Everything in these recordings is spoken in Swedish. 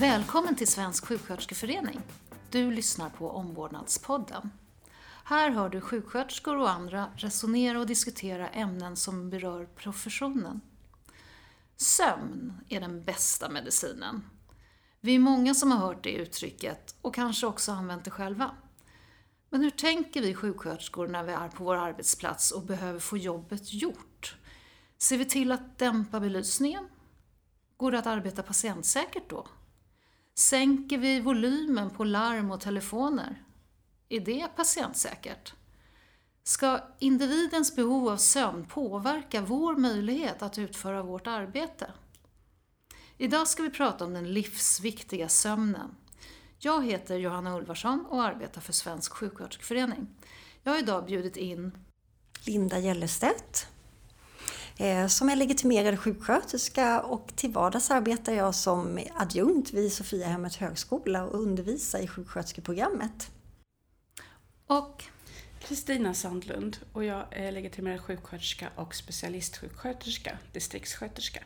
Välkommen till Svensk sjuksköterskeförening. Du lyssnar på Omvårdnadspodden. Här hör du sjuksköterskor och andra resonera och diskutera ämnen som berör professionen. Sömn är den bästa medicinen. Vi är många som har hört det uttrycket och kanske också använt det själva. Men hur tänker vi sjuksköterskor när vi är på vår arbetsplats och behöver få jobbet gjort? Ser vi till att dämpa belysningen? Går det att arbeta patientsäkert då? Sänker vi volymen på larm och telefoner? Är det patientsäkert? Ska individens behov av sömn påverka vår möjlighet att utföra vårt arbete? Idag ska vi prata om den livsviktiga sömnen. Jag heter Johanna Ulvarsson och arbetar för Svensk sjuksköterskeförening. Jag har idag bjudit in Linda Gällestedt som är legitimerad sjuksköterska och till vardags arbetar jag som adjunkt vid Sofiahemmets högskola och undervisar i sjuksköterskeprogrammet. Och Kristina Sandlund och jag är legitimerad sjuksköterska och specialistsjuksköterska, distriktssköterska.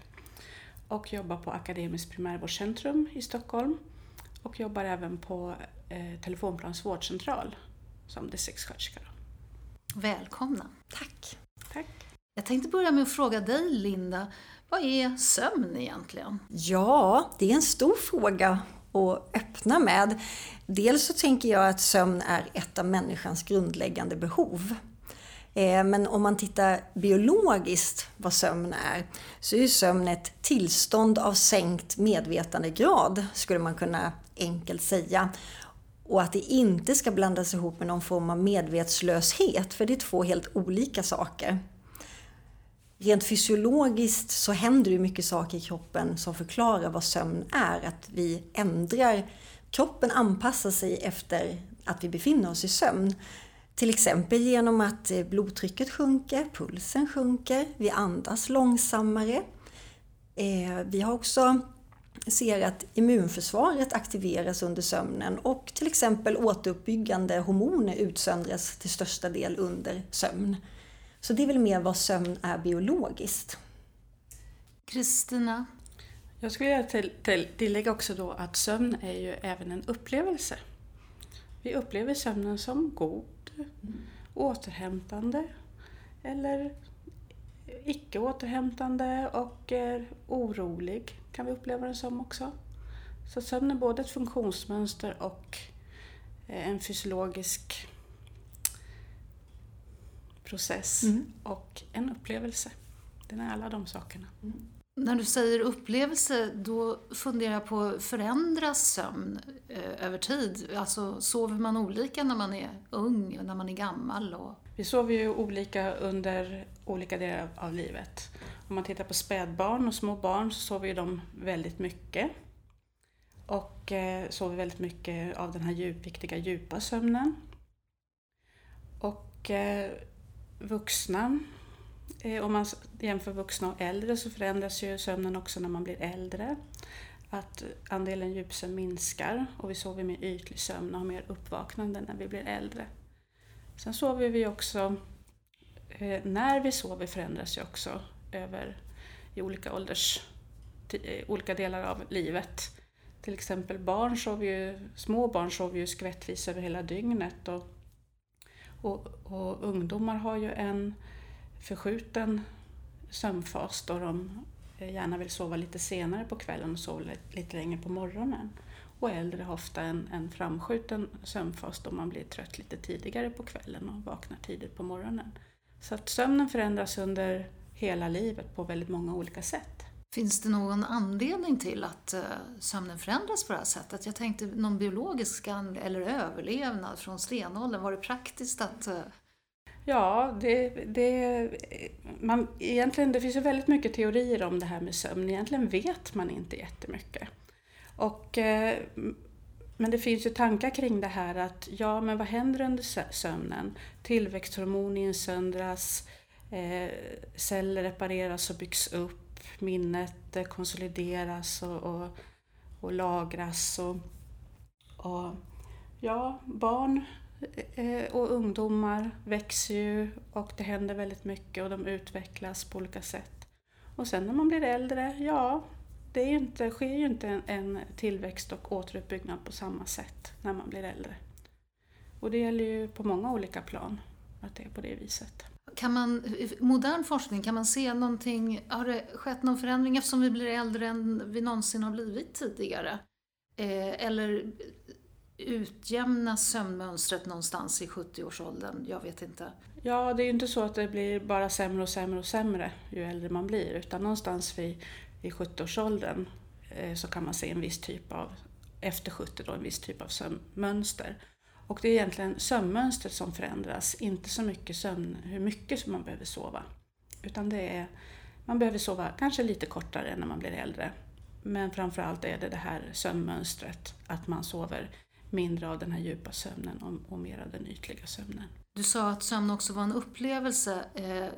Och jobbar på Akademiskt primärvårdscentrum i Stockholm och jobbar även på eh, Telefonplans vårdcentral som distriktssköterska. välkomna. Tack! Jag tänkte börja med att fråga dig Linda, vad är sömn egentligen? Ja, det är en stor fråga att öppna med. Dels så tänker jag att sömn är ett av människans grundläggande behov. Eh, men om man tittar biologiskt vad sömn är, så är sömn ett tillstånd av sänkt medvetandegrad, skulle man kunna enkelt säga. Och att det inte ska blandas ihop med någon form av medvetslöshet, för det är två helt olika saker. Rent fysiologiskt så händer det mycket saker i kroppen som förklarar vad sömn är. Att vi ändrar, kroppen anpassar sig efter att vi befinner oss i sömn. Till exempel genom att eh, blodtrycket sjunker, pulsen sjunker, vi andas långsammare. Eh, vi har också ser att immunförsvaret aktiveras under sömnen och till exempel återuppbyggande hormoner utsöndras till största del under sömn. Så det är väl mer vad sömn är biologiskt. Kristina? Jag skulle vilja till, till, tillägga också då att sömn är ju även en upplevelse. Vi upplever sömnen som god, återhämtande eller icke återhämtande och är orolig kan vi uppleva den som också. Så sömn är både ett funktionsmönster och en fysiologisk process Mm. och en upplevelse. Den är alla de sakerna. När du säger upplevelse, då funderar jag på, förändras sömn eh, över tid? Alltså, sover man olika när man är ung och när man är gammal? Och... Vi sover ju olika under olika delar av livet. Om man tittar på spädbarn och små barn så sover ju de väldigt mycket. Och eh, sover väldigt mycket av den här djup, viktiga djupa sömnen. Och eh, vuxna, eh, om man jämför vuxna och äldre så förändras ju sömnen också när man blir äldre. Att andelen djupsömn minskar och vi sover mer ytlig sömn och har mer uppvaknande när vi blir äldre. Sen sover vi också, eh, när vi sover förändras ju också över i olika ålders, eh, olika delar av livet. Till exempel barn sover ju, små barn sover ju skvättvis över hela dygnet och, och, och ungdomar har ju en förskjuten sömnfas då de gärna vill sova lite senare på kvällen och sova lite, lite längre på morgonen. Och äldre har ofta en, en framskjuten sömnfas då man blir trött lite tidigare på kvällen och vaknar tidigt på morgonen. Så att sömnen förändras under hela livet på väldigt många olika sätt. Finns det någon anledning till att eh, sömnen förändras på det här sättet? Jag tänkte någon biologisk eller överlevnad från stenåldern. Var det praktiskt att... Eh, ja, det, det, man, egentligen, det finns ju väldigt mycket teorier om det här med sömn. Egentligen vet man inte jättemycket. Och, eh, men det finns ju tankar kring det här att ja, men vad händer under sömnen? Tillväxthormon insöndras, eh, celler repareras och byggs upp, minnet eh, konsolideras och, och, och lagras. Och, och ja, barn eh, och ungdomar växer ju och det händer väldigt mycket och de utvecklas på olika sätt. Och sen när man blir äldre, ja, det är inte, sker ju inte en, en tillväxt och återuppbyggnad på samma sätt när man blir äldre. Och det gäller ju på många olika plan att det är på det viset. Kan man, i modern forskning, kan man se någonting, har det skett någon förändring eftersom vi blir äldre än vi någonsin har blivit tidigare? Eh, eller utjämnas sömnmönstret någonstans i 70-årsåldern? Jag vet inte. Ja, det är ju inte så att det blir bara sämre och sämre och sämre ju äldre man blir, utan någonstans vid, vid 70-årsåldern eh, så kan man se en viss typ av, efter 70 då, en viss typ av sömnmönster. Och det är egentligen sömnmönstret som förändras, inte så mycket sömn, hur mycket man behöver sova. Utan det är, man behöver sova kanske lite kortare när man blir äldre. Men framförallt är det det här sömnmönstret, att man sover mindre av den här djupa sömnen och, och mer av den ytliga sömnen. Du sa att sömn också var en upplevelse. Eh,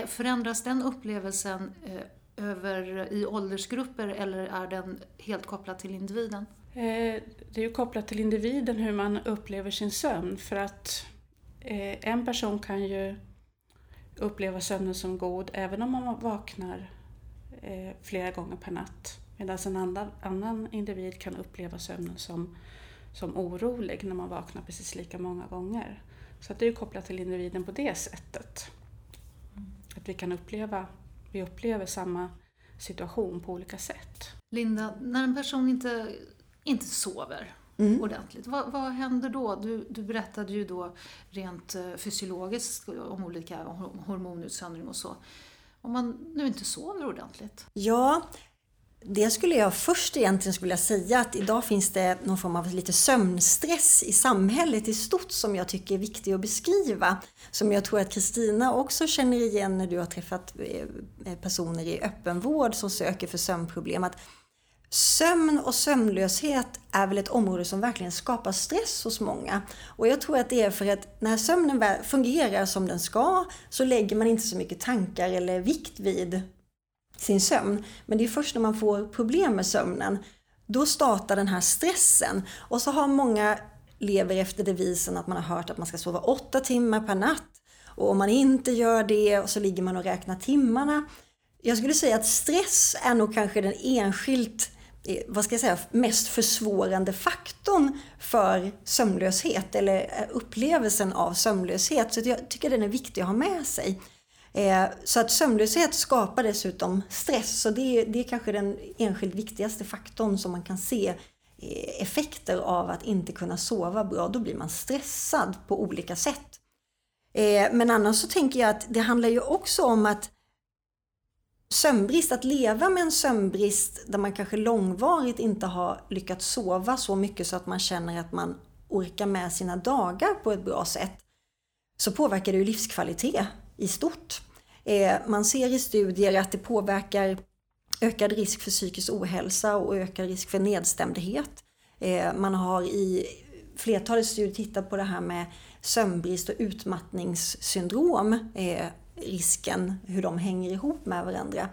eh förändras den upplevelsen eh, över i åldersgrupper eller är den helt kopplad till individen? Eh, det är ju kopplat till individen hur man upplever sin sömn för att eh, en person kan ju uppleva sömnen som god även om man vaknar eh, flera gånger per natt. Medan en annan, annan individ kan uppleva sömnen som, som orolig när man vaknar precis lika många gånger. Så det är ju kopplat till individen på det sättet. Att vi kan uppleva, vi upplever samma situation på olika sätt. Linda, när en person inte inte sover mm. ordentligt. Vad, vad händer då? Du, du berättade ju då rent eh, fysiologiskt om olika hormonutsöndring och så. Om man nu inte sover ordentligt? Ja, det skulle jag först egentligen skulle säga att idag finns det någon form av lite sömnstress i samhället i stort som jag tycker är viktig att beskriva. Som jag tror att Kristina också känner igen när du har träffat eh, personer i öppenvård som söker för sömnproblem. Att Sömn och sömnlöshet är väl ett område som verkligen skapar stress hos många. Och jag tror att det är för att när sömnen fungerar som den ska så lägger man inte så mycket tankar eller vikt vid sin sömn. Men det är först när man får problem med sömnen, då startar den här stressen. Och så har många lever efter devisen att man har hört att man ska sova åtta timmar per natt. Och om man inte gör det så ligger man och räknar timmarna. Jag skulle säga att stress är nog kanske den enskilt vad ska jag säga, mest försvårande faktorn för sömnlöshet eller eh, upplevelsen av sömnlöshet. Så jag tycker den är viktig att ha med sig. Eh, så att sömnlöshet skapar dessutom stress så det är, det är kanske den enskilt viktigaste faktorn som man kan se eh, effekter av att inte kunna sova bra. Då blir man stressad på olika sätt. Men annars så tänker jag att det handlar ju också om att sömnbrist, att leva med en sömnbrist där man kanske långvarigt inte har lyckats sova så mycket så att man känner att man orkar med sina dagar på ett bra sätt, så påverkar det ju livskvalitet i stort. Eh, man ser i studier att det påverkar ökad risk för psykisk ohälsa och ökad risk för nedstämdhet. Eh, man har i flertalet studier tittat på det här med sömnbrist och utmattningssyndrom eh, risken, hur de hänger ihop med varandra.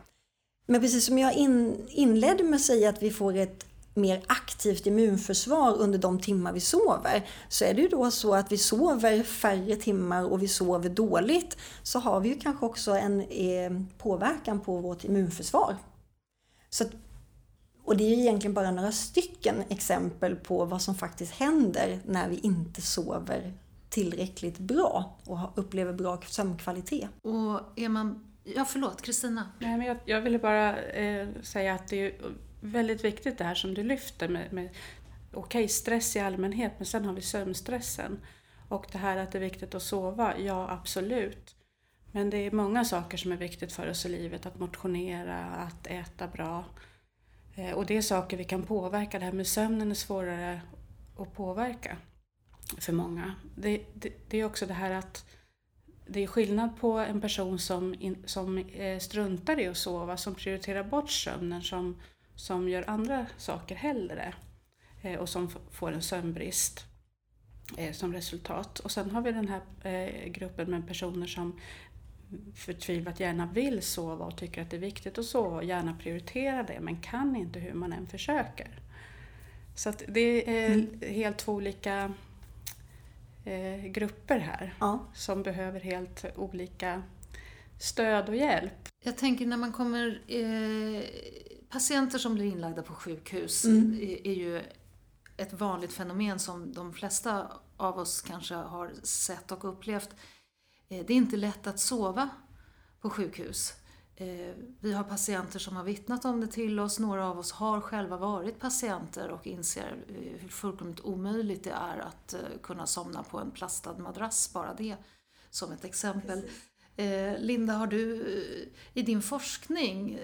Men precis som jag in, inledde med att säga att vi får ett mer aktivt immunförsvar under de timmar vi sover så är det ju då så att vi sover färre timmar och vi sover dåligt så har vi ju kanske också en eh, påverkan på vårt immunförsvar. Så att, och det är ju egentligen bara några stycken exempel på vad som faktiskt händer när vi inte sover tillräckligt bra och upplever bra sömnkvalitet. Och är man... Ja, förlåt, Kristina. Nej, men jag, jag ville bara eh, säga att det är väldigt viktigt det här som du lyfter med, med okej, okay, stress i allmänhet, men sen har vi sömnstressen. Och det här att det är viktigt att sova, ja absolut. Men det är många saker som är viktigt för oss i livet, att motionera, att äta bra. Eh, och det är saker vi kan påverka. Det här med sömnen är svårare att påverka för många. Det, det, det, är också det här att det är skillnad på en person som, in, som eh, struntar i att sova, som prioriterar bort sömnen, som, som gör andra saker hellre eh, och som får en sömnbrist eh, som resultat. Och sen har vi den här gruppen med personer som förtvivlat gärna vill sova och tycker att det är viktigt att sova och gärna prioriterar det men kan inte hur man än försöker. Så det är mm. helt två olika eh, grupper här ja. som behöver helt olika stöd och hjälp. Jag tänker när man kommer eh, patienter som blir inlagda på sjukhus mm. är, är ju ett vanligt fenomen som de flesta av oss kanske har sett och upplevt. Eh, det är inte lätt att sova på sjukhus. Eh, vi har patienter som har vittnat om det till oss. Några av oss har själva varit patienter och inser eh, hur fullkomligt omöjligt det är att kunna somna på en plastad madrass, bara det som ett exempel. Precis. Linda, har du i din forskning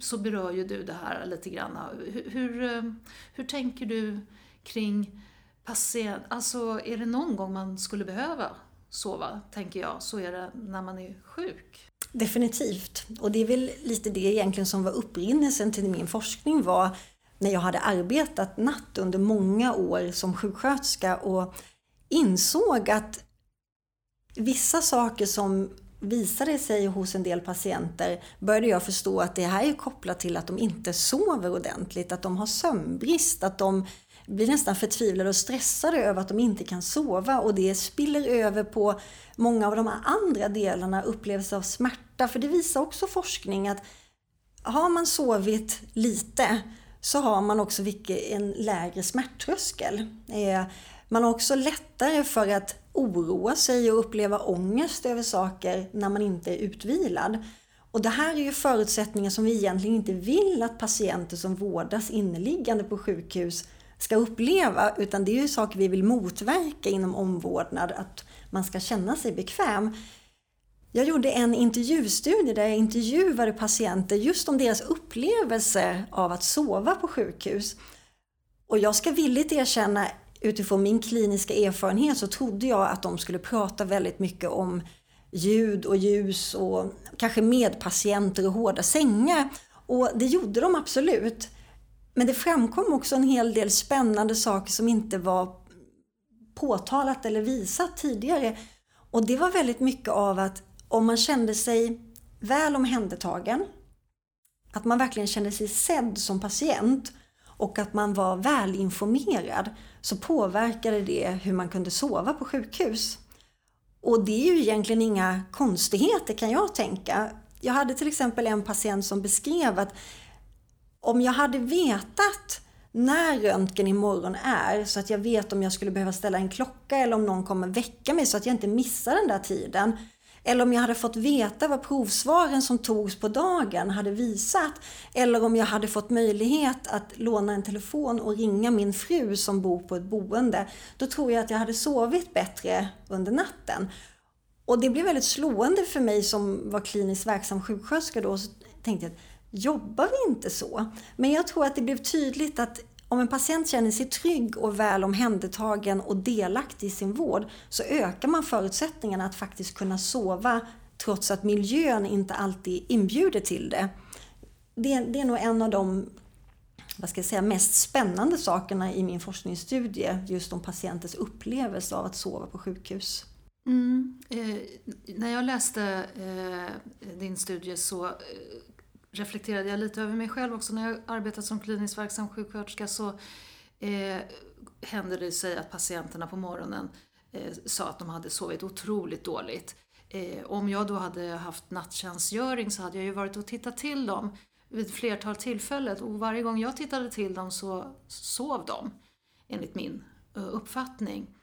så berör ju du det här lite grann. Hur, hur, hur tänker du kring patient, alltså är det någon gång man skulle behöva sova, tänker jag, så är det när man är sjuk. Definitivt. Och det är väl lite det egentligen som var upprinnelsen till min forskning var när jag hade arbetat natt under många år som sjuksköterska och insåg att vissa saker som visade sig hos en del patienter började jag förstå att det här är kopplat till att de inte sover ordentligt, att de har sömnbrist, att de blir nästan förtvivlade och stressade över att de inte kan sova och det spiller över på många av de andra delarna, upplevelse av smärta. För det visar också forskning att har man sovit lite så har man också en lägre smärttröskel. Eh, man har också lättare för att oroa sig och uppleva ångest över saker när man inte är utvilad. Och det här är ju förutsättningar som vi egentligen inte vill att patienter som vårdas inneliggande på sjukhus ska uppleva, utan det är ju saker vi vill motverka inom omvårdnad, att man ska känna sig bekväm. Jag gjorde en intervjustudie där jag intervjuade patienter just om deras upplevelse av att sova på sjukhus. Och jag ska villigt erkänna, utifrån min kliniska erfarenhet så trodde jag att de skulle prata väldigt mycket om ljud och ljus och kanske medpatienter och hårda sängar. Och det gjorde de absolut. Men det framkom också en hel del spännande saker som inte var påtalat eller visat tidigare. Och det var väldigt mycket av att om man kände sig väl omhändertagen, att man verkligen kände sig sedd som patient och att man var välinformerad så påverkade det hur man kunde sova på sjukhus. Och det är ju egentligen inga konstigheter kan jag tänka. Jag hade till exempel en patient som beskrev att om jag hade vetat när röntgen imorgon är så att jag vet om jag skulle behöva ställa en klocka eller om någon kommer väcka mig så att jag inte missar den där tiden. Eller om jag hade fått veta vad provsvaren som togs på dagen hade visat. Eller om jag hade fått möjlighet att låna en telefon och ringa min fru som bor på ett boende. Då tror jag att jag hade sovit bättre under natten. Och det blev väldigt slående för mig som var kliniskt verksam sjuksköterska då. Så tänkte jag att jobbar vi inte så. Men jag tror att det blev tydligt att om en patient känner sig trygg och väl omhändertagen och delaktig i sin vård så ökar man förutsättningarna att faktiskt kunna sova trots att miljön inte alltid inbjuder till det. Det, det är nog en av de vad ska jag säga, mest spännande sakerna i min forskningsstudie, just om patientens upplevelse av att sova på sjukhus. Mm. Eh, när jag läste eh, din studie så eh, reflekterade jag lite över mig själv också. När jag arbetat som kliniskt verksam sjuksköterska så eh, hände det sig att patienterna på morgonen eh, sa att de hade sovit otroligt dåligt. Eh, om jag då hade haft nattjänstgöring så hade jag ju varit och tittat till dem vid flertal tillfällen och varje gång jag tittade till dem så sov de, enligt min eh, uppfattning.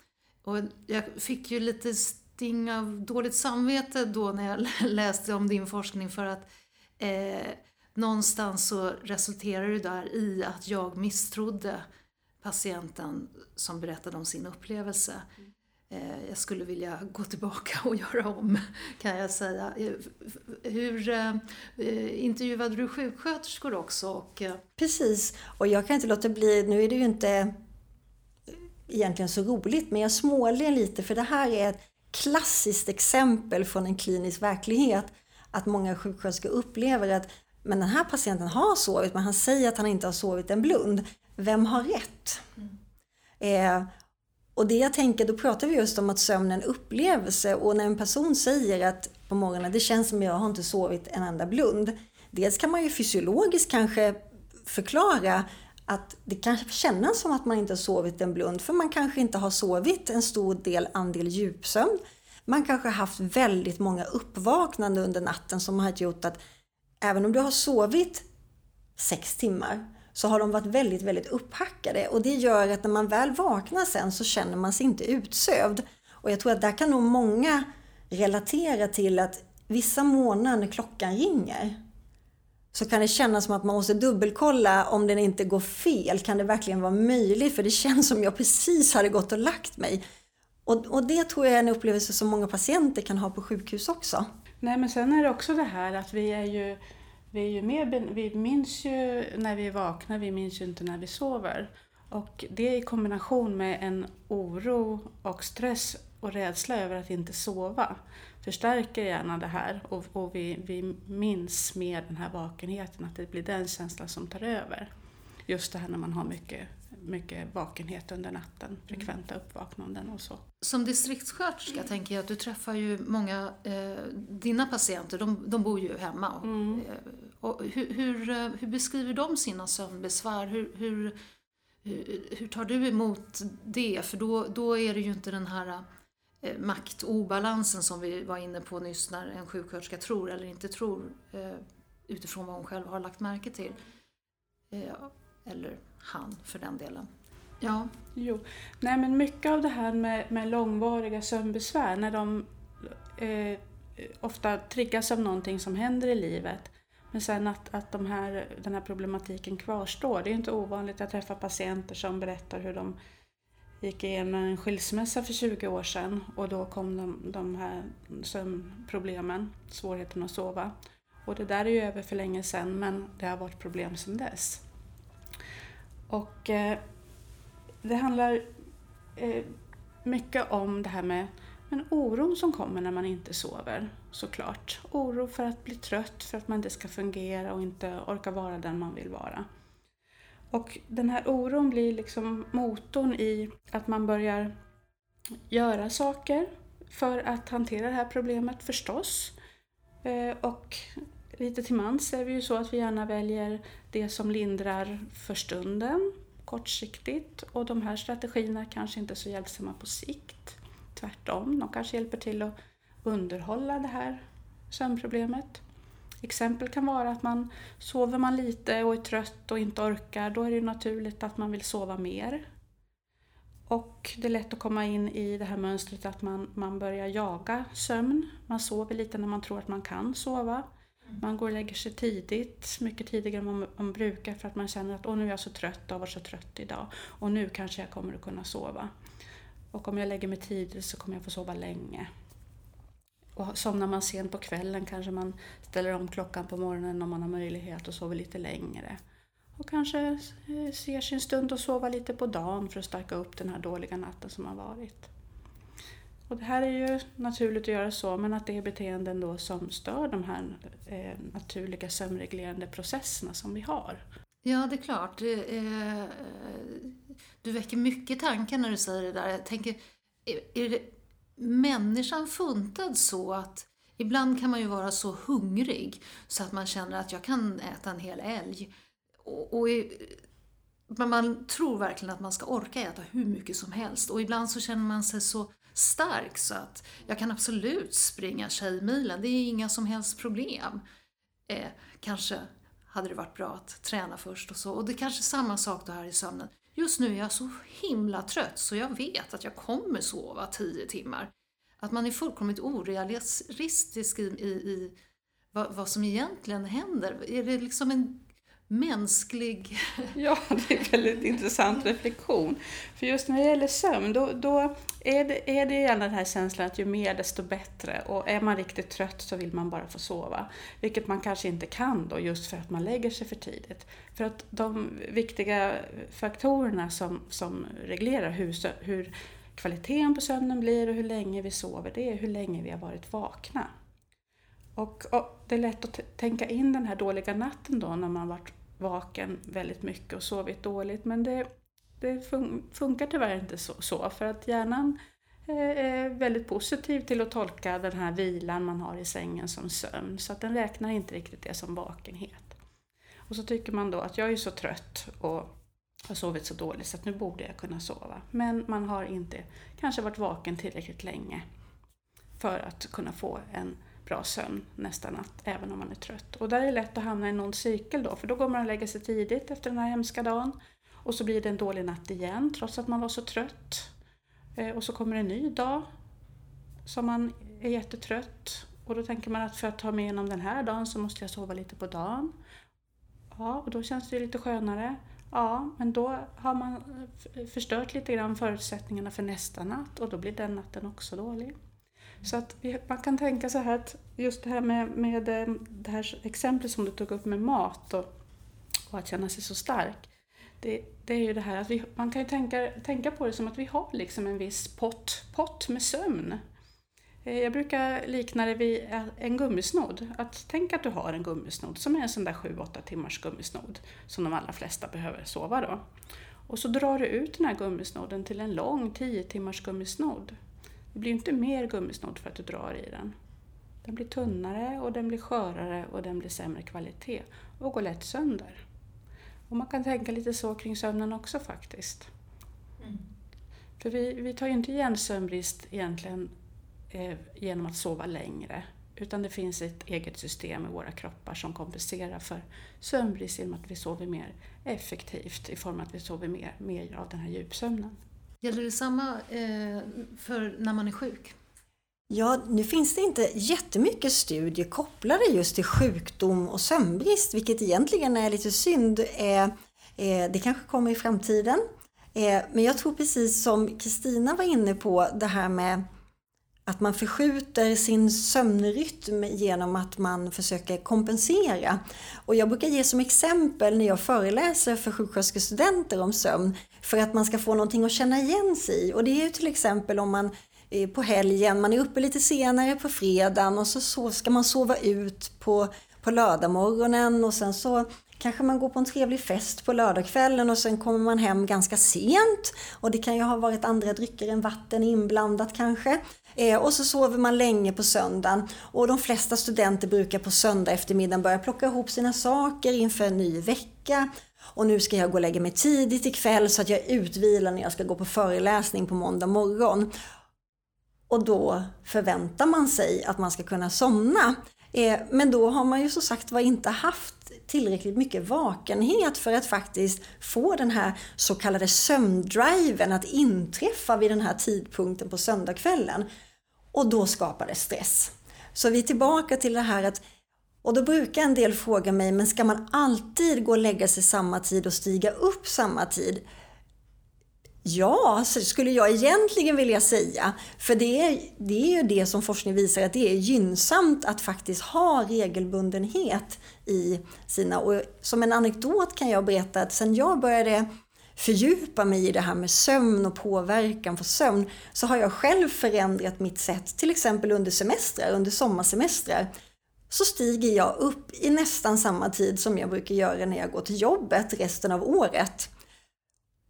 Och jag fick ju lite sting av dåligt samvete då när jag läste om din forskning för att eh, någonstans så resulterar det där i att jag misstrodde patienten som berättade om sin upplevelse. Eh, jag skulle vilja gå tillbaka och göra om, kan jag säga. Eh, hur eh, eh, intervjuade du sjuksköterskor också? Och, eh, Precis, och jag kan inte låta bli, nu är det ju inte egentligen så roligt, men jag småler lite för det här är ett klassiskt exempel från en klinisk verklighet att många sjuksköterskor upplever att men den här patienten har sovit men han säger att han inte har sovit en blund. Vem har rätt? Mm. Eh, och det jag tänker, då pratar vi just om att sömn är en upplevelse och när en person säger att på morgonen, det känns som jag har inte sovit en enda blund. Dels kan man ju fysiologiskt kanske förklara att det kanske kännas som att man inte har sovit en blund för man kanske inte har sovit en stor del andel djupsömn. Man kanske har haft väldigt många uppvaknanden under natten som har gjort att även om du har sovit sex timmar så har de varit väldigt, väldigt upphackade och det gör att när man väl vaknar sen så känner man sig inte utsövd. Och jag tror att där kan nog många relatera till att vissa månader när klockan ringer så kan det kännas som att man måste dubbelkolla om den inte går fel. Kan det verkligen vara möjligt? För det känns som jag precis hade gått och lagt mig. Och, och det tror jag är en upplevelse som många patienter kan ha på sjukhus också. Nej men sen är det också det här att vi är ju, vi är ju mer, vi minns ju när vi är vakna, vi minns ju inte när vi sover. Och det i kombination med en oro och stress och rädsla över att inte sova förstärker gärna det här och, och vi, vi minns mer den här vakenheten, att det blir den känslan som tar över. Just det här när man har mycket, mycket vakenhet under natten, frekventa uppvaknanden och så. Som distriktssköterska tänker jag att du träffar ju många, eh, dina patienter, de, de bor ju hemma. Mm. Eh, och hur, hur, eh, hur, beskriver de sina sömnbesvär? Hur, hur, hur, tar du emot det? För då, då är det ju inte den här eh, maktobalansen som vi var inne på nyss när en sjuksköterska tror eller inte tror eh, utifrån vad hon själv har lagt märke till. Eh, eller han för den delen. Ja. Jo. Nej men mycket av det här med, med långvariga sömnbesvär när de eh, ofta triggas av någonting som händer i livet men sen att, att de här, den här problematiken kvarstår. Det är inte ovanligt att träffa patienter som berättar hur de gick igenom en skilsmässa för 20 år sedan och då kom de, de här sömnproblemen, svårigheten att sova. Och det där är ju över för länge sedan men det har varit problem sedan dess. Och eh, det handlar eh, mycket om det här med men oron som kommer när man inte sover såklart. Oro för att bli trött, för att man inte ska fungera och inte orka vara den man vill vara. Och den här oron blir liksom motorn i att man börjar göra saker för att hantera det här problemet förstås. Eh, och lite till mans är det ju så att vi gärna väljer det som lindrar för stunden, kortsiktigt. Och de här strategierna kanske inte är så hjälpsamma på sikt. Tvärtom, de kanske hjälper till att underhålla det här sömnproblemet. Exempel kan vara att man sover man lite och är trött och inte orkar, då är det naturligt att man vill sova mer. Och det är lätt att komma in i det här mönstret att man, man börjar jaga sömn. Man sover lite när man tror att man kan sova. Man går och lägger sig tidigt, mycket tidigare än man, man brukar för att man känner att Åh, nu är jag så trött och har varit så trött idag och nu kanske jag kommer att kunna sova. Och om jag lägger mig tidigt så kommer jag få sova länge. Och somnar man sent på kvällen kanske man ställer om klockan på morgonen om man har möjlighet och sover lite längre. Och kanske eh, ser sin stund och sova lite på dagen för att stärka upp den här dåliga natten som har varit. Och det här är ju naturligt att göra så, men att det är beteenden då som stör de här eh, naturliga sömnreglerande processerna som vi har. Ja, det är klart. Eh, du väcker mycket tankar när du säger det där. Jag tänker, är det människan funtad så att ibland kan man ju vara så hungrig så att man känner att jag kan äta en hel älg. Och, och men man tror verkligen att man ska orka äta hur mycket som helst och ibland så känner man sig så stark så att jag kan absolut springa Tjejmilen, det är inga som helst problem. Eh, kanske hade det varit bra att träna först och så. Och det är kanske är samma sak då här i sömnen. Just nu är jag så himla trött så jag vet att jag kommer sova 10 timmar. Att man är fullkomligt orealistisk i, i, i vad, vad, som egentligen händer. Är det liksom en mänsklig... Ja, det är en väldigt intressant reflektion. För just när det gäller sömn, då, då är, det, är det gärna den här känslan att ju mer desto bättre. Och är man riktigt trött så vill man bara få sova. Vilket man kanske inte kan då, just för att man lägger sig för tidigt. För att de viktiga faktorerna som, som reglerar hur, hur kvaliteten på sömnen blir och hur länge vi sover, det är hur länge vi har varit vakna. Och, och, det är lätt att tänka in den här dåliga natten då när man varit vaken väldigt mycket och sovit dåligt. Men det, det funkar tyvärr inte så, så för att hjärnan eh, är väldigt positiv till att tolka den här vilan man har i sängen som sömn. Så att den räknar inte riktigt det som vakenhet. Och så tycker man då att jag är så trött och har sovit så dåligt så att nu borde jag kunna sova. Men man har inte kanske varit vaken tillräckligt länge för att kunna få en bra sömn nästa natt, även om man är trött. Och där är det lätt att hamna i en ond cykel då, för då går man och lägger sig tidigt efter den här hemska dagen. Och så blir det en dålig natt igen, trots att man var så trött. Eh, och så kommer en ny dag som man är jättetrött. Och då tänker man att för att ta mig igenom den här dagen så måste jag sova lite på dagen. Ja, och då känns det lite skönare. Ja, men då har man förstört lite grann förutsättningarna för nästa natt och då blir den natten också dålig. Så att man kan tänka så här att just det här med, med eh, det här exemplet som du tog upp med mat och, och att känna sig så stark. Det, det, är ju det här att vi, man kan ju tänka, tänka på det som att vi har liksom en viss pott, pott med sömn. Eh, jag brukar likna det vid en gummisnodd. Att tänk att du har en gummisnodd som är en sån där 7-8 timmars gummisnodd som de allra flesta behöver sova då. Och så drar du ut den här gummisnodden till en lång 10 timmars gummisnodd. Det blir inte mer gummisnodd för att du drar i den. Den blir tunnare och den blir skörare och den blir sämre kvalitet och går lätt sönder. Och man kan tänka lite så kring sömnen också faktiskt. Mm. För vi, vi tar ju inte igen sömnbrist egentligen eh, genom att sova längre. Utan det finns ett eget system i våra kroppar som kompenserar för sömnbrist genom att vi sover mer effektivt i form av att vi sover mer, mer av den här djupsömnen. Gäller det samma eh, för när man är sjuk? Ja, nu finns det inte jättemycket studier kopplade just till sjukdom och sömnbrist, vilket egentligen är lite synd. Eh, eh det kanske kommer i framtiden. Eh, men jag tror precis som Kristina var inne på, det här med att man förskjuter sin sömnrytm genom att man försöker kompensera. Och jag brukar ge som exempel när jag föreläser för sjuksköterskestudenter om sömn för att man ska få någonting att känna igen sig i. Och det är ju till exempel om man på helgen, man är uppe lite senare på fredagen och så, ska man sova ut på, på lördagmorgonen och sen så kanske man går på en trevlig fest på lördagskvällen och sen kommer man hem ganska sent och det kan ju ha varit andra drycker än vatten inblandat kanske. Eh, och så sover man länge på söndagen och de flesta studenter brukar på söndag eftermiddag börja plocka ihop sina saker inför en ny vecka. Och nu ska jag gå och lägga mig tidigt ikväll så att jag är utvilad när jag ska gå på föreläsning på måndag morgon. Och då förväntar man sig att man ska kunna somna. Eh, men då har man ju som sagt var inte haft tillräckligt mycket vakenhet för att faktiskt få den här så kallade sömndriven att inträffa vid den här tidpunkten på söndagskvällen. Och då skapar det stress. Så vi är tillbaka till det här att och då brukar en del fråga mig, men ska man alltid gå och lägga sig samma tid och stiga upp samma tid? Ja, alltså, skulle jag egentligen vilja säga. För det är, det är ju det som forskning visar att det är gynnsamt att faktiskt ha regelbundenhet i sina... Och som en anekdot kan jag berätta att sen jag började fördjupa mig i det här med sömn och påverkan på sömn så har jag själv förändrat mitt sätt, till exempel under semestrar, under sommarsemestrar. Så stiger jag upp i nästan samma tid som jag brukar göra när jag går till jobbet resten av året.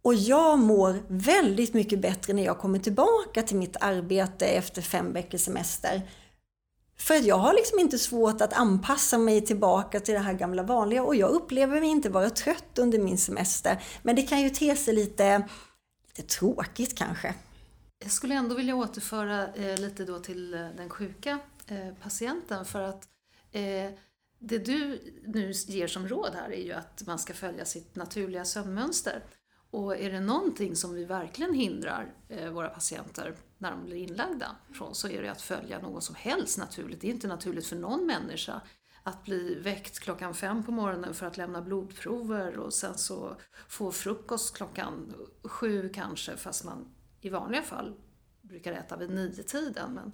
Och jag mår väldigt mycket bättre när jag kommer tillbaka till mitt arbete efter fem veckors semester. För att jag har liksom inte svårt att anpassa mig tillbaka till det här gamla vanliga och jag upplever mig inte vara trött under min semester. Men det kan ju te sig lite, lite tråkigt kanske. Jag skulle ändå vilja återföra eh, lite då till eh, den sjuka eh, patienten för att eh, det du nu ger som råd här är ju att man ska följa sitt naturliga sömnmönster. Och är det någonting som vi verkligen hindrar eh, våra patienter när de blir inlagda från så är det att följa något som helst naturligt. Det är inte naturligt för någon människa att bli väckt klockan fem på morgonen för att lämna blodprover och sen så få frukost klockan sju kanske fast man i vanliga fall brukar äta vid nio tiden. Men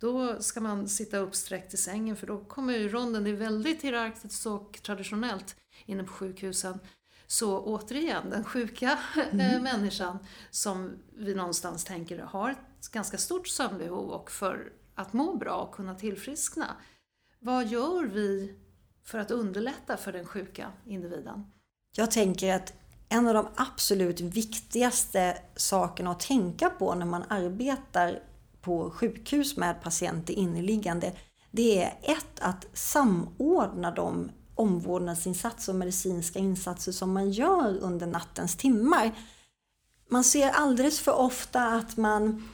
då ska man sitta uppsträckt i sängen för då kommer ju ronden, det är väldigt hierarkiskt och traditionellt inne på sjukhusen. Så återigen, den sjuka mm. människan som vi någonstans tänker har ett ganska stort sömnbehov och för att må bra och kunna tillfriskna. Vad gör vi för att underlätta för den sjuka individen? Jag tänker att en av de absolut viktigaste sakerna att tänka på när man arbetar på sjukhus med patienter inneliggande, det är ett att samordna de omvårdnadsinsatser och medicinska insatser som man gör under nattens timmar. Man ser alldeles för ofta att man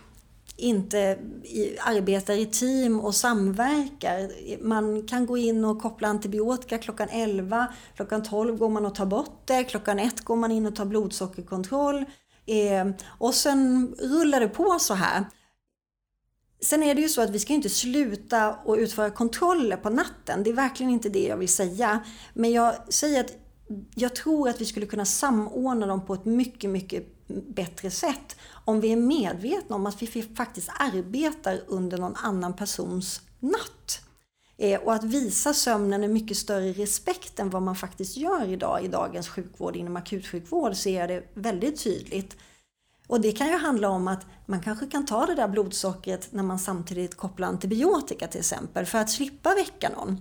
inte arbetar i team och samverkar. Man kan gå in och koppla antibiotika klockan 11, klockan 12 går man och tar bort det, klockan 1 går man in och tar blodsockerkontroll. Eh, och sen rullar det på så här. Sen är det ju så att vi ska inte sluta att utföra kontroller på natten. Det är verkligen inte det jag vill säga. Men jag säger att jag tror att vi skulle kunna samordna dem på ett mycket, mycket bättre sätt om vi är medvetna om att vi faktiskt arbetar under någon annan persons natt. Eh, och att visa sömnen en mycket större respekt än vad man faktiskt gör idag i dagens sjukvård. Inom akutsjukvård ser jag det väldigt tydligt. Och det kan ju handla om att man kanske kan ta det där blodsockret när man samtidigt kopplar antibiotika till exempel för att slippa väcka någon.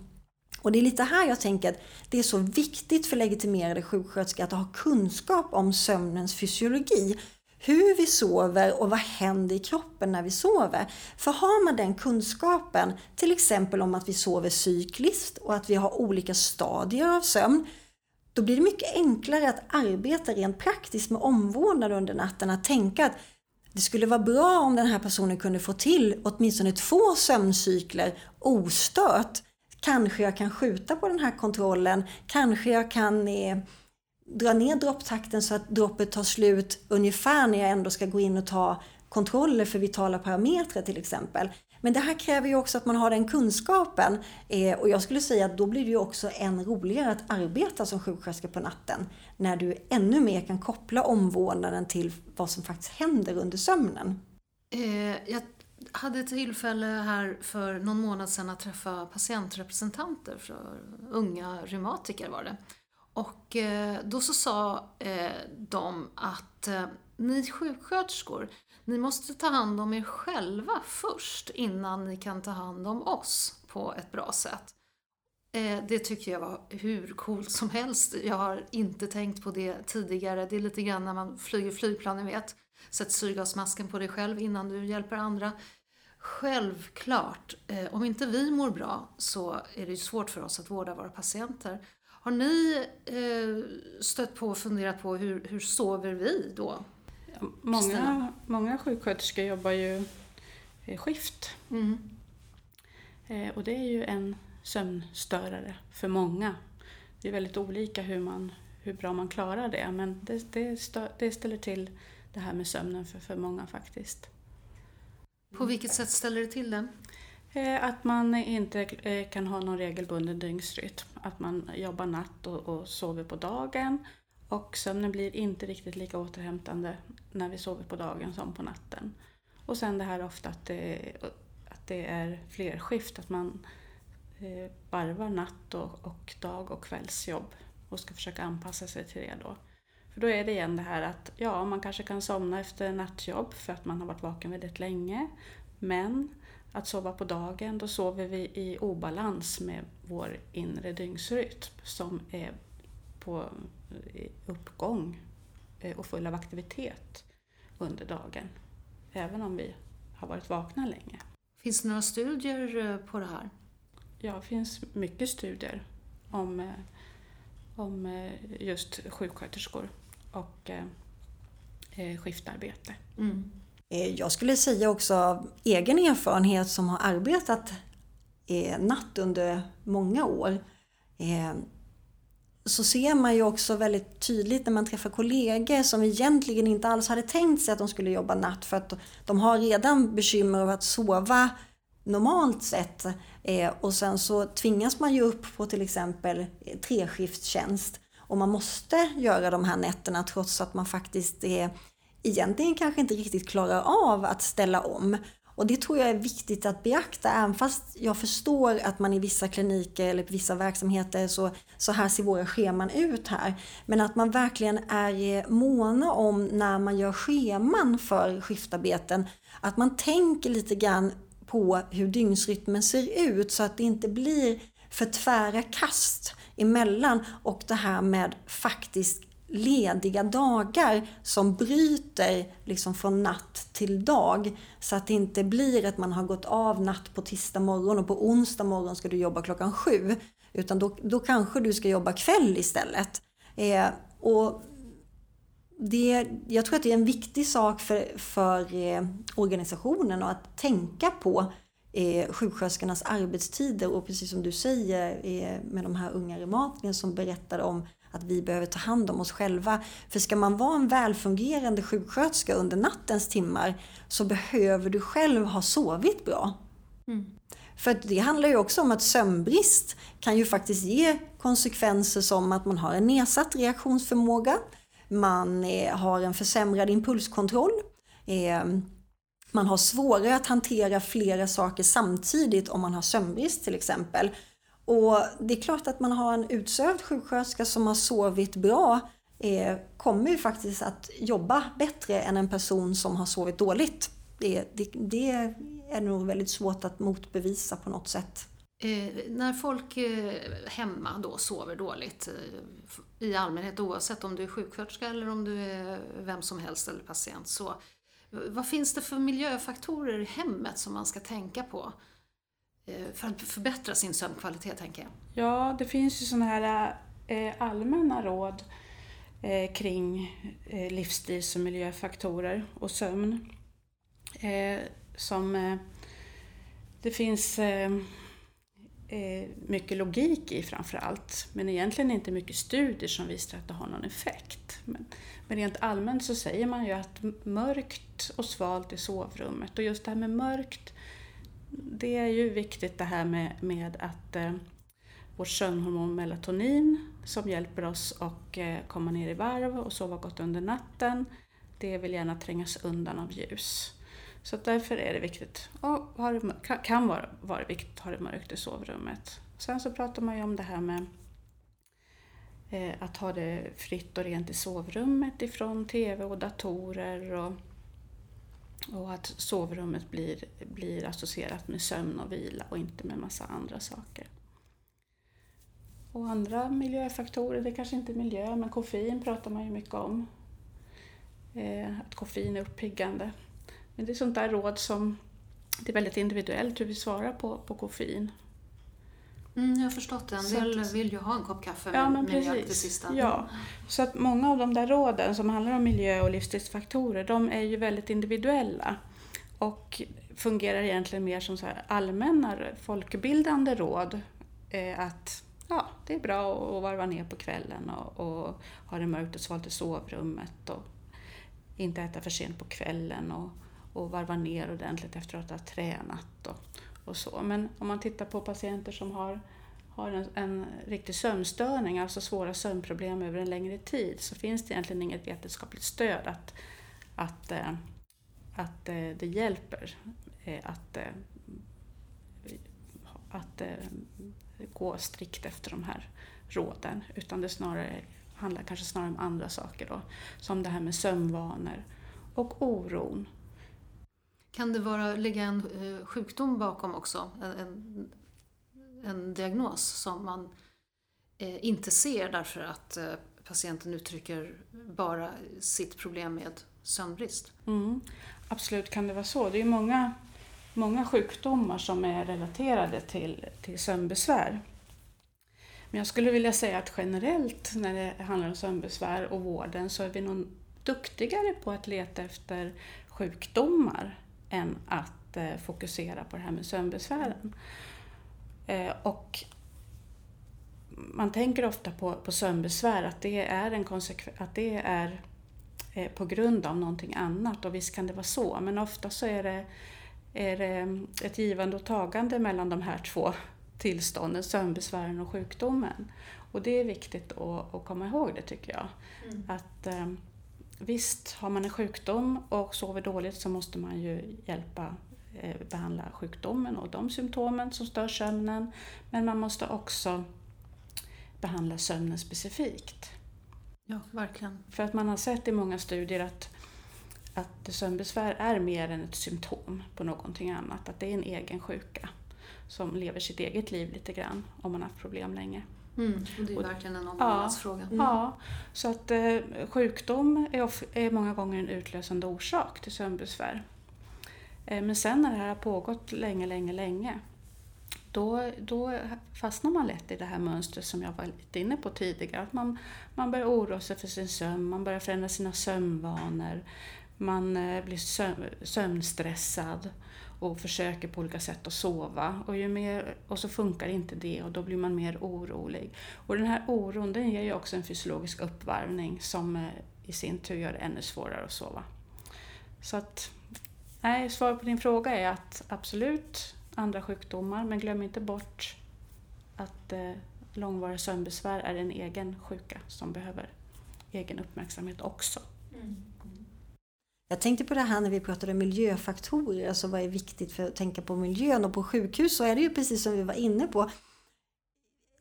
Och det är lite här jag tänker att det är så viktigt för legitimerade sjuksköterskor att ha kunskap om sömnens fysiologi. Hur vi sover och vad händer i kroppen när vi sover. För har man den kunskapen, till exempel om att vi sover cykliskt och att vi har olika stadier av sömn, då blir det mycket enklare att arbeta rent praktiskt med omvårdnad under natten. Att tänka att det skulle vara bra om den här personen kunde få till åtminstone två sömncykler ostört. Kanske jag kan skjuta på den här kontrollen. Kanske jag kan eh, dra ner dropptakten så att droppet tar slut ungefär när jag ändå ska gå in och ta kontroller för vitala parametrar till exempel. Men det här kräver ju också att man har den kunskapen eh, och jag skulle säga att då blir det ju också än roligare att arbeta som sjuksköterska på natten när du ännu mer kan koppla omvårdnaden till vad som faktiskt händer under sömnen. Eh, jag hade ett tillfälle här för någon månad sedan att träffa patientrepresentanter för unga reumatiker var det. Och eh, då så sa eh, de att eh, ni sjuksköterskor, ni måste ta hand om er själva först innan ni kan ta hand om oss på ett bra sätt. Eh, det tycker jag var hur coolt som helst. Jag har inte tänkt på det tidigare. Det är lite grann när man flyger flygplan, ni vet. Sätt syrgasmasken på dig själv innan du hjälper andra. Självklart, eh, om inte vi mår bra så är det svårt för oss att vårda våra patienter. Har ni eh, stött på och funderat på hur, hur sover vi då? Många, många sjuksköterskor jobbar ju skift. Mm. Eh, och det är ju en sömnstörare för många. Det är väldigt olika hur, man, hur bra man klarar det men det, det, stör, det ställer till det här med sömnen för, för många faktiskt. På vilket sätt ställer det till det? Eh, att man inte eh, kan ha någon regelbunden dygnsrytm. Att man jobbar natt och, och sover på dagen. Och sömnen blir inte riktigt lika återhämtande när vi sover på dagen som på natten. Och sen det här ofta att det, att det är flerskift, att man eh, varvar natt och, och dag och kvällsjobb och ska försöka anpassa sig till det då. För då är det igen det här att ja, man kanske kan somna efter nattjobb för att man har varit vaken väldigt länge. Men att sova på dagen, då sover vi i obalans med vår inre dygnsrytm som är på uppgång eh, och full av aktivitet under dagen. Även om vi har varit vakna länge. Finns det några studier eh, på det här? Ja, det finns mycket studier om, eh, om just sjuksköterskor och skiftarbete. Mm. Jag skulle säga också av egen erfarenhet som har arbetat natt under många år så ser man ju också väldigt tydligt när man träffar kollegor som egentligen inte alls hade tänkt sig att de skulle jobba natt för att de har redan bekymmer av att sova normalt sett eh, och sen så tvingas man ju upp på till exempel treskiftstjänst och man måste göra de här nätterna trots att man faktiskt är egentligen kanske inte riktigt klarar av att ställa om. Och det tror jag är viktigt att beakta, även fast jag förstår att man i vissa kliniker eller vissa verksamheter så, så här ser våra scheman ut här. Men att man verkligen är eh, måna om när man gör scheman för skiftarbeten, att man tänker lite grann på hur dygnsrytmen ser ut så att det inte blir för tvära kast emellan och det här med faktiskt lediga dagar som bryter liksom från natt till dag. Så att det inte blir att man har gått av natt på tisdag morgon och på onsdag morgon ska du jobba klockan sju. Utan då, då kanske du ska jobba kväll istället. Eh, och det, jag tror att det är en viktig sak för, för eh, organisationen att tänka på eh, sjuksköterskornas arbetstider och precis som du säger eh, med de här unga reumatikerna som berättade om att vi behöver ta hand om oss själva. För ska man vara en välfungerande sjuksköterska under nattens timmar så behöver du själv ha sovit bra. Mm. För det handlar ju också om att sömnbrist kan ju faktiskt ge konsekvenser som att man har en nedsatt reaktionsförmåga, man eh, har en försämrad impulskontroll, eh, man har svårare att hantera flera saker samtidigt om man har sömnbrist till exempel. Och det är klart att man har en utsövd sjuksköterska som har sovit bra eh, kommer ju faktiskt att jobba bättre än en person som har sovit dåligt. Det, det, det är nog väldigt svårt att motbevisa på något sätt. Eh, när folk eh, hemma då sover dåligt, eh, i allmänhet oavsett om du är sjuksköterska eller om du är vem som helst eller patient, så eh, vad finns det för miljöfaktorer i hemmet som man ska tänka på? Eh, för att förbättra sin sömnkvalitet, tänker jag. Ja, det finns ju sådana här eh, allmänna råd eh, kring livsstils och miljöfaktorer och sömn. Som det finns mycket logik i framför allt, men egentligen inte mycket studier som visar att det har någon effekt. Men, men rent allmänt så säger man ju att mörkt och svalt i sovrummet och just det här med mörkt det är ju viktigt det här med, med att eh, vårt sömnhormon melatonin som hjälper oss att eh, komma ner i varv och sova gott under natten, det vill gärna trängas undan av ljus. Så därför är det viktigt, och kan vara, vara viktigt att ha det mörkt i sovrummet. Sen så pratar man ju om det här med eh, att ha det fritt och rent i sovrummet ifrån TV och datorer och och att sovrummet blir, blir associerat med sömn och vila och inte med massa andra saker. Och andra miljöfaktorer, det kanske inte är miljö, men koffein pratar man ju mycket om. Eh, att koffein är uppiggande. Men det är sånt där råd som det är väldigt individuellt hur vi svarar på, på koffein. Mm, jag har förstått det. En del vill ju ha en kopp kaffe ja, med, med mjölk till sista. Ja, så att många av de där råden som handlar om miljö och livsstilsfaktorer, de är ju väldigt individuella och fungerar egentligen mer som så allmänna folkbildande råd. Eh, att ja, det är bra att varva ner på kvällen och, och ha det mörkt och svalt i sovrummet och inte äta för sent på kvällen och, och varva ner ordentligt efter att ha tränat. Och, och så. Men om man tittar på patienter som har, har en, en riktig sömnstörning, alltså svåra sömnproblem över en längre tid, så finns det egentligen inget vetenskapligt stöd att, att, eh, att eh, det hjälper eh, att, eh, att eh, gå strikt efter de här råden, utan det snarare handlar kanske snarare om andra saker då, som det här med sömnvanor och oron kan det vara, ligga en eh, sjukdom bakom också? En, en, en diagnos som man eh, inte ser därför att eh, patienten uttrycker bara sitt problem med sömnbrist? Mm. Absolut kan det vara så. Det är många, många sjukdomar som är relaterade till, till sömnbesvär. Men jag skulle vilja säga att generellt när det handlar om sömnbesvär och vården så är vi nog duktigare på att leta efter sjukdomar än att eh, fokusera på det här med sömnbesvären. Eh, och man tänker ofta på, på sömnbesvär, att det är, en att det är eh, på grund av någonting annat och visst kan det vara så, men ofta så är det, är det ett givande och tagande mellan de här två tillstånden, sömnbesvären och sjukdomen. Och det är viktigt att, att komma ihåg det tycker jag. Mm. Att Visst, har man en sjukdom och sover dåligt så måste man ju hjälpa eh, behandla sjukdomen och de symptomen som stör sömnen. Men man måste också behandla sömnen specifikt. Ja, verkligen. För att man har sett i många studier att, att sömnbesvär är mer än ett symptom på någonting annat. Att det är en egen sjuka som lever sitt eget liv lite grann om man har haft problem länge. Mm, och det är verkligen en omvårdnadsfråga. Ja, mm. ja, så att eh, sjukdom är, of, är, många gånger en utlösande orsak till sömnbesvär. Eh, men sen när det här har pågått länge, länge, länge, då, då fastnar man lätt i det här mönstret som jag var lite inne på tidigare. Att man, man börjar oroa sig för sin sömn, man börjar förändra sina sömnvanor, man eh, blir sömnstressad och försöker på olika sätt att sova. Och, ju mer, och så funkar inte det och då blir man mer orolig. Och den här oron den ger ju också en fysiologisk uppvarvning som eh, i sin tur gör det ännu svårare att sova. Så att, nej, svaret på din fråga är att absolut andra sjukdomar, men glöm inte bort att eh, långvariga sömnbesvär är en egen sjuka som behöver egen uppmärksamhet också. Mm. Jag tänkte på det här när vi pratade miljöfaktorer, alltså vad är viktigt för att tänka på miljön och på sjukhus så är det ju precis som vi var inne på.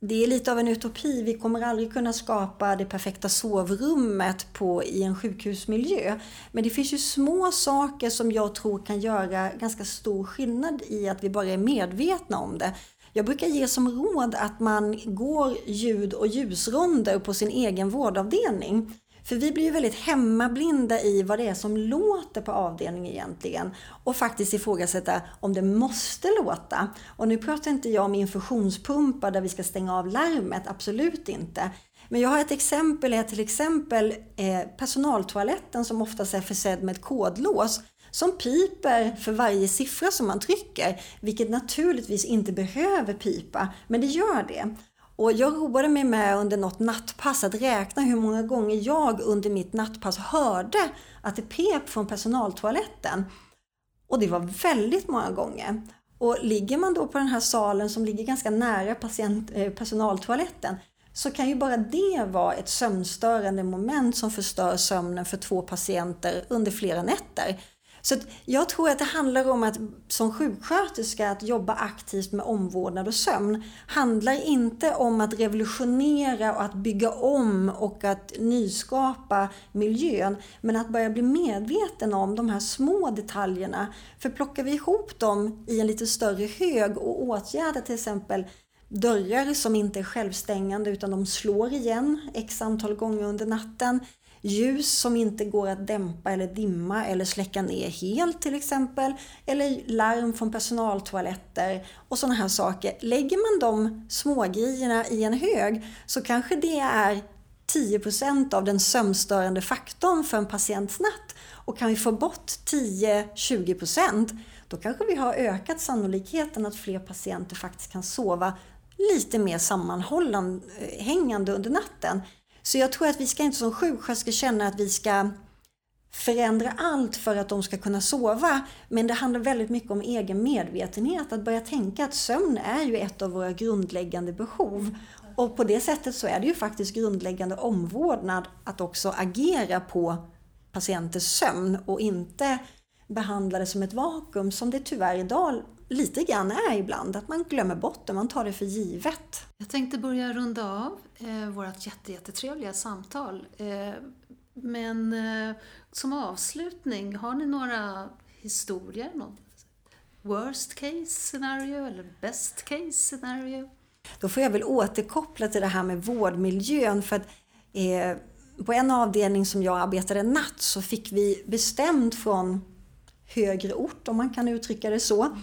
Det är lite av en utopi, vi kommer aldrig kunna skapa det perfekta sovrummet på, i en sjukhusmiljö. Men det finns ju små saker som jag tror kan göra ganska stor skillnad i att vi bara är medvetna om det. Jag brukar ge som råd att man går ljud och ljusronder på sin egen vårdavdelning. För vi blir ju väldigt hemmablinda i vad det är som låter på avdelningen egentligen. Och faktiskt ifrågasätta om det måste låta. Och nu pratar inte jag om infusionspumpar där vi ska stänga av larmet, absolut inte. Men jag har ett exempel, är till exempel eh, personaltoaletten som oftast är försedd med ett kodlås som piper för varje siffra som man trycker, vilket naturligtvis inte behöver pipa, men det gör det. Och jag roade mig med under något nattpass att räkna hur många gånger jag under mitt nattpass hörde att det pep från personaltoaletten. Och det var väldigt många gånger. Och ligger man då på den här salen som ligger ganska nära patient, eh, personaltoaletten så kan ju bara det vara ett sömnstörande moment som förstör sömnen för två patienter under flera nätter. Så jag tror att det handlar om att som sjuksköterska att jobba aktivt med omvårdnad och sömn handlar inte om att revolutionera och att bygga om och att nyskapa miljön men att börja bli medveten om de här små detaljerna. För plockar vi ihop dem i en lite större hög och åtgärdar till exempel dörrar som inte är självstängande utan de slår igen x antal gånger under natten Ljus som inte går att dämpa eller dimma eller släcka ner helt till exempel. Eller larm från personaltoaletter och sådana här saker. Lägger man de smågrejerna i en hög så kanske det är 10% av den sömnstörande faktorn för en patients natt. Och kan vi få bort 10-20% då kanske vi har ökat sannolikheten att fler patienter faktiskt kan sova lite mer sammanhängande eh, under natten. Så jag tror att vi ska inte som sjuksköterskor känna att vi ska förändra allt för att de ska kunna sova. Men det handlar väldigt mycket om egen medvetenhet. Att börja tänka att sömn är ju ett av våra grundläggande behov. Och på det sättet så är det ju faktiskt grundläggande omvårdnad att också agera på patienters sömn och inte behandla det som ett vakuum som det tyvärr idag lite grann är ibland. Att man glömmer bort det, man tar det för givet. Jag tänkte börja runda av eh, vårt jätte, jättetrevliga samtal. Eh, men eh, som avslutning, har ni några historier? Någon worst case scenario eller best case scenario? Då får jag väl återkoppla till det här med vårdmiljön. för att eh, På en avdelning som jag arbetade natt så fick vi bestämt från högre ort, om man kan uttrycka det så,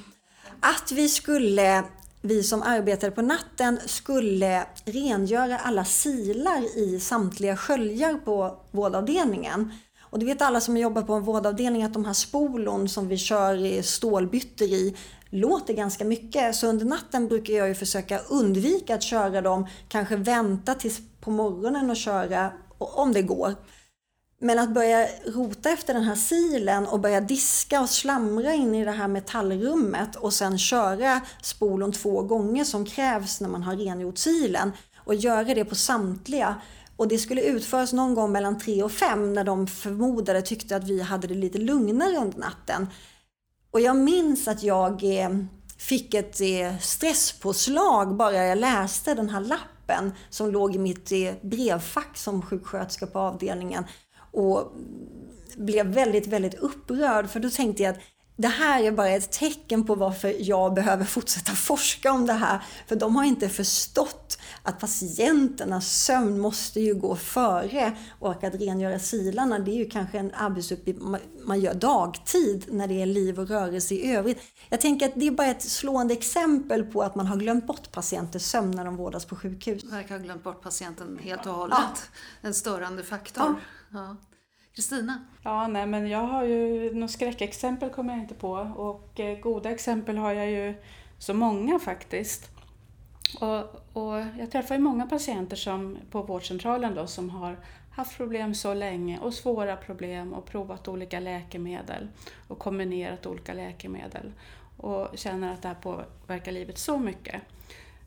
att vi skulle vi som arbetade på natten skulle rengöra alla silar i samtliga sköljar på vårdavdelningen. Och det vet alla som jobbar på en vårdavdelning att de här spolon som vi kör stålbytter i låter ganska mycket. Så under natten brukar jag ju försöka undvika att köra dem, kanske vänta tills på morgonen och köra om det går. Men att börja rota efter den här silen och börja diska och slamra in i det här metallrummet och sen köra spolon två gånger som krävs när man har rengjort silen och göra det på samtliga. Och det skulle utföras någon gång mellan tre och fem när de förmodade tyckte att vi hade det lite lugnare under natten. Och jag minns att jag eh, fick ett eh, stresspåslag bara jag läste den här lappen som låg i mitt eh, brevfack som sjuksköterska på avdelningen och blev väldigt, väldigt upprörd för då tänkte jag att det här är bara ett tecken på varför jag behöver fortsätta forska om det här. För de har inte förstått att patienternas sömn måste ju gå före och att rengöra silarna det är ju kanske en arbetsuppgift man gör dagtid när det är liv och rörelse i övrigt. Jag tänker att det är bara ett slående exempel på att man har glömt bort patienters sömn när de vårdas på sjukhus. Verkar ha glömt bort patienten helt och hållet. Ja. En störande faktor. Ja. Kristina? Ja, nej men jag har ju, några skräckexempel kommer jag inte på och eh, goda exempel har jag ju så många faktiskt. Och, och jag träffar ju många patienter som, på vårdcentralen då, som har haft problem så länge och svåra problem och provat olika läkemedel och kombinerat olika läkemedel och känner att det här påverkar livet så mycket.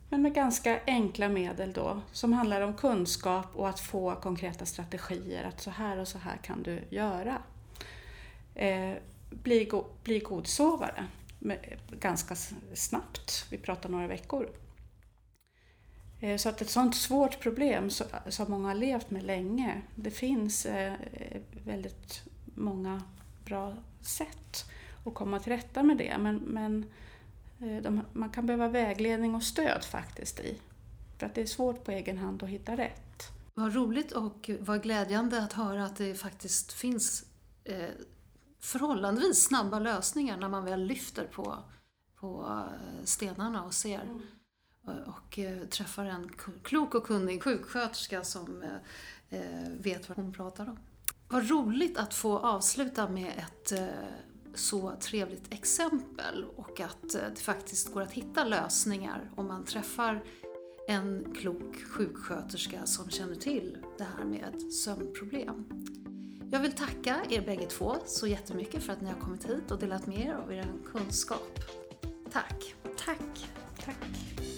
Men med ganska enkla medel då, som handlar om kunskap och att få konkreta strategier, att så här och så här kan du göra. Eh, bli, go bli godsovare med, ganska snabbt, vi pratar några veckor. Eh, så att ett sådant svårt problem så, som många har levt med länge, det finns eh, väldigt många bra sätt att komma till rätta med det. Men, men Eh, de, man kan behöva vägledning och stöd faktiskt i. För att det är svårt på egen hand att hitta rätt. Vad roligt och vad glädjande att höra att det faktiskt finns eh, förhållandevis snabba lösningar när man väl lyfter på, på eh, stenarna och ser. Mm. Och, och eh, träffar en klok och kunnig sjuksköterska som eh, eh, vet vad hon pratar om. Vad roligt att få avsluta med ett så trevligt exempel och att eh, det faktiskt går att hitta lösningar om man träffar en klok sjuksköterska som känner till det här med sömnproblem. Jag vill tacka er bägge två så jättemycket för att ni har kommit hit och delat med er av er kunskap. Tack! Tack! Tack!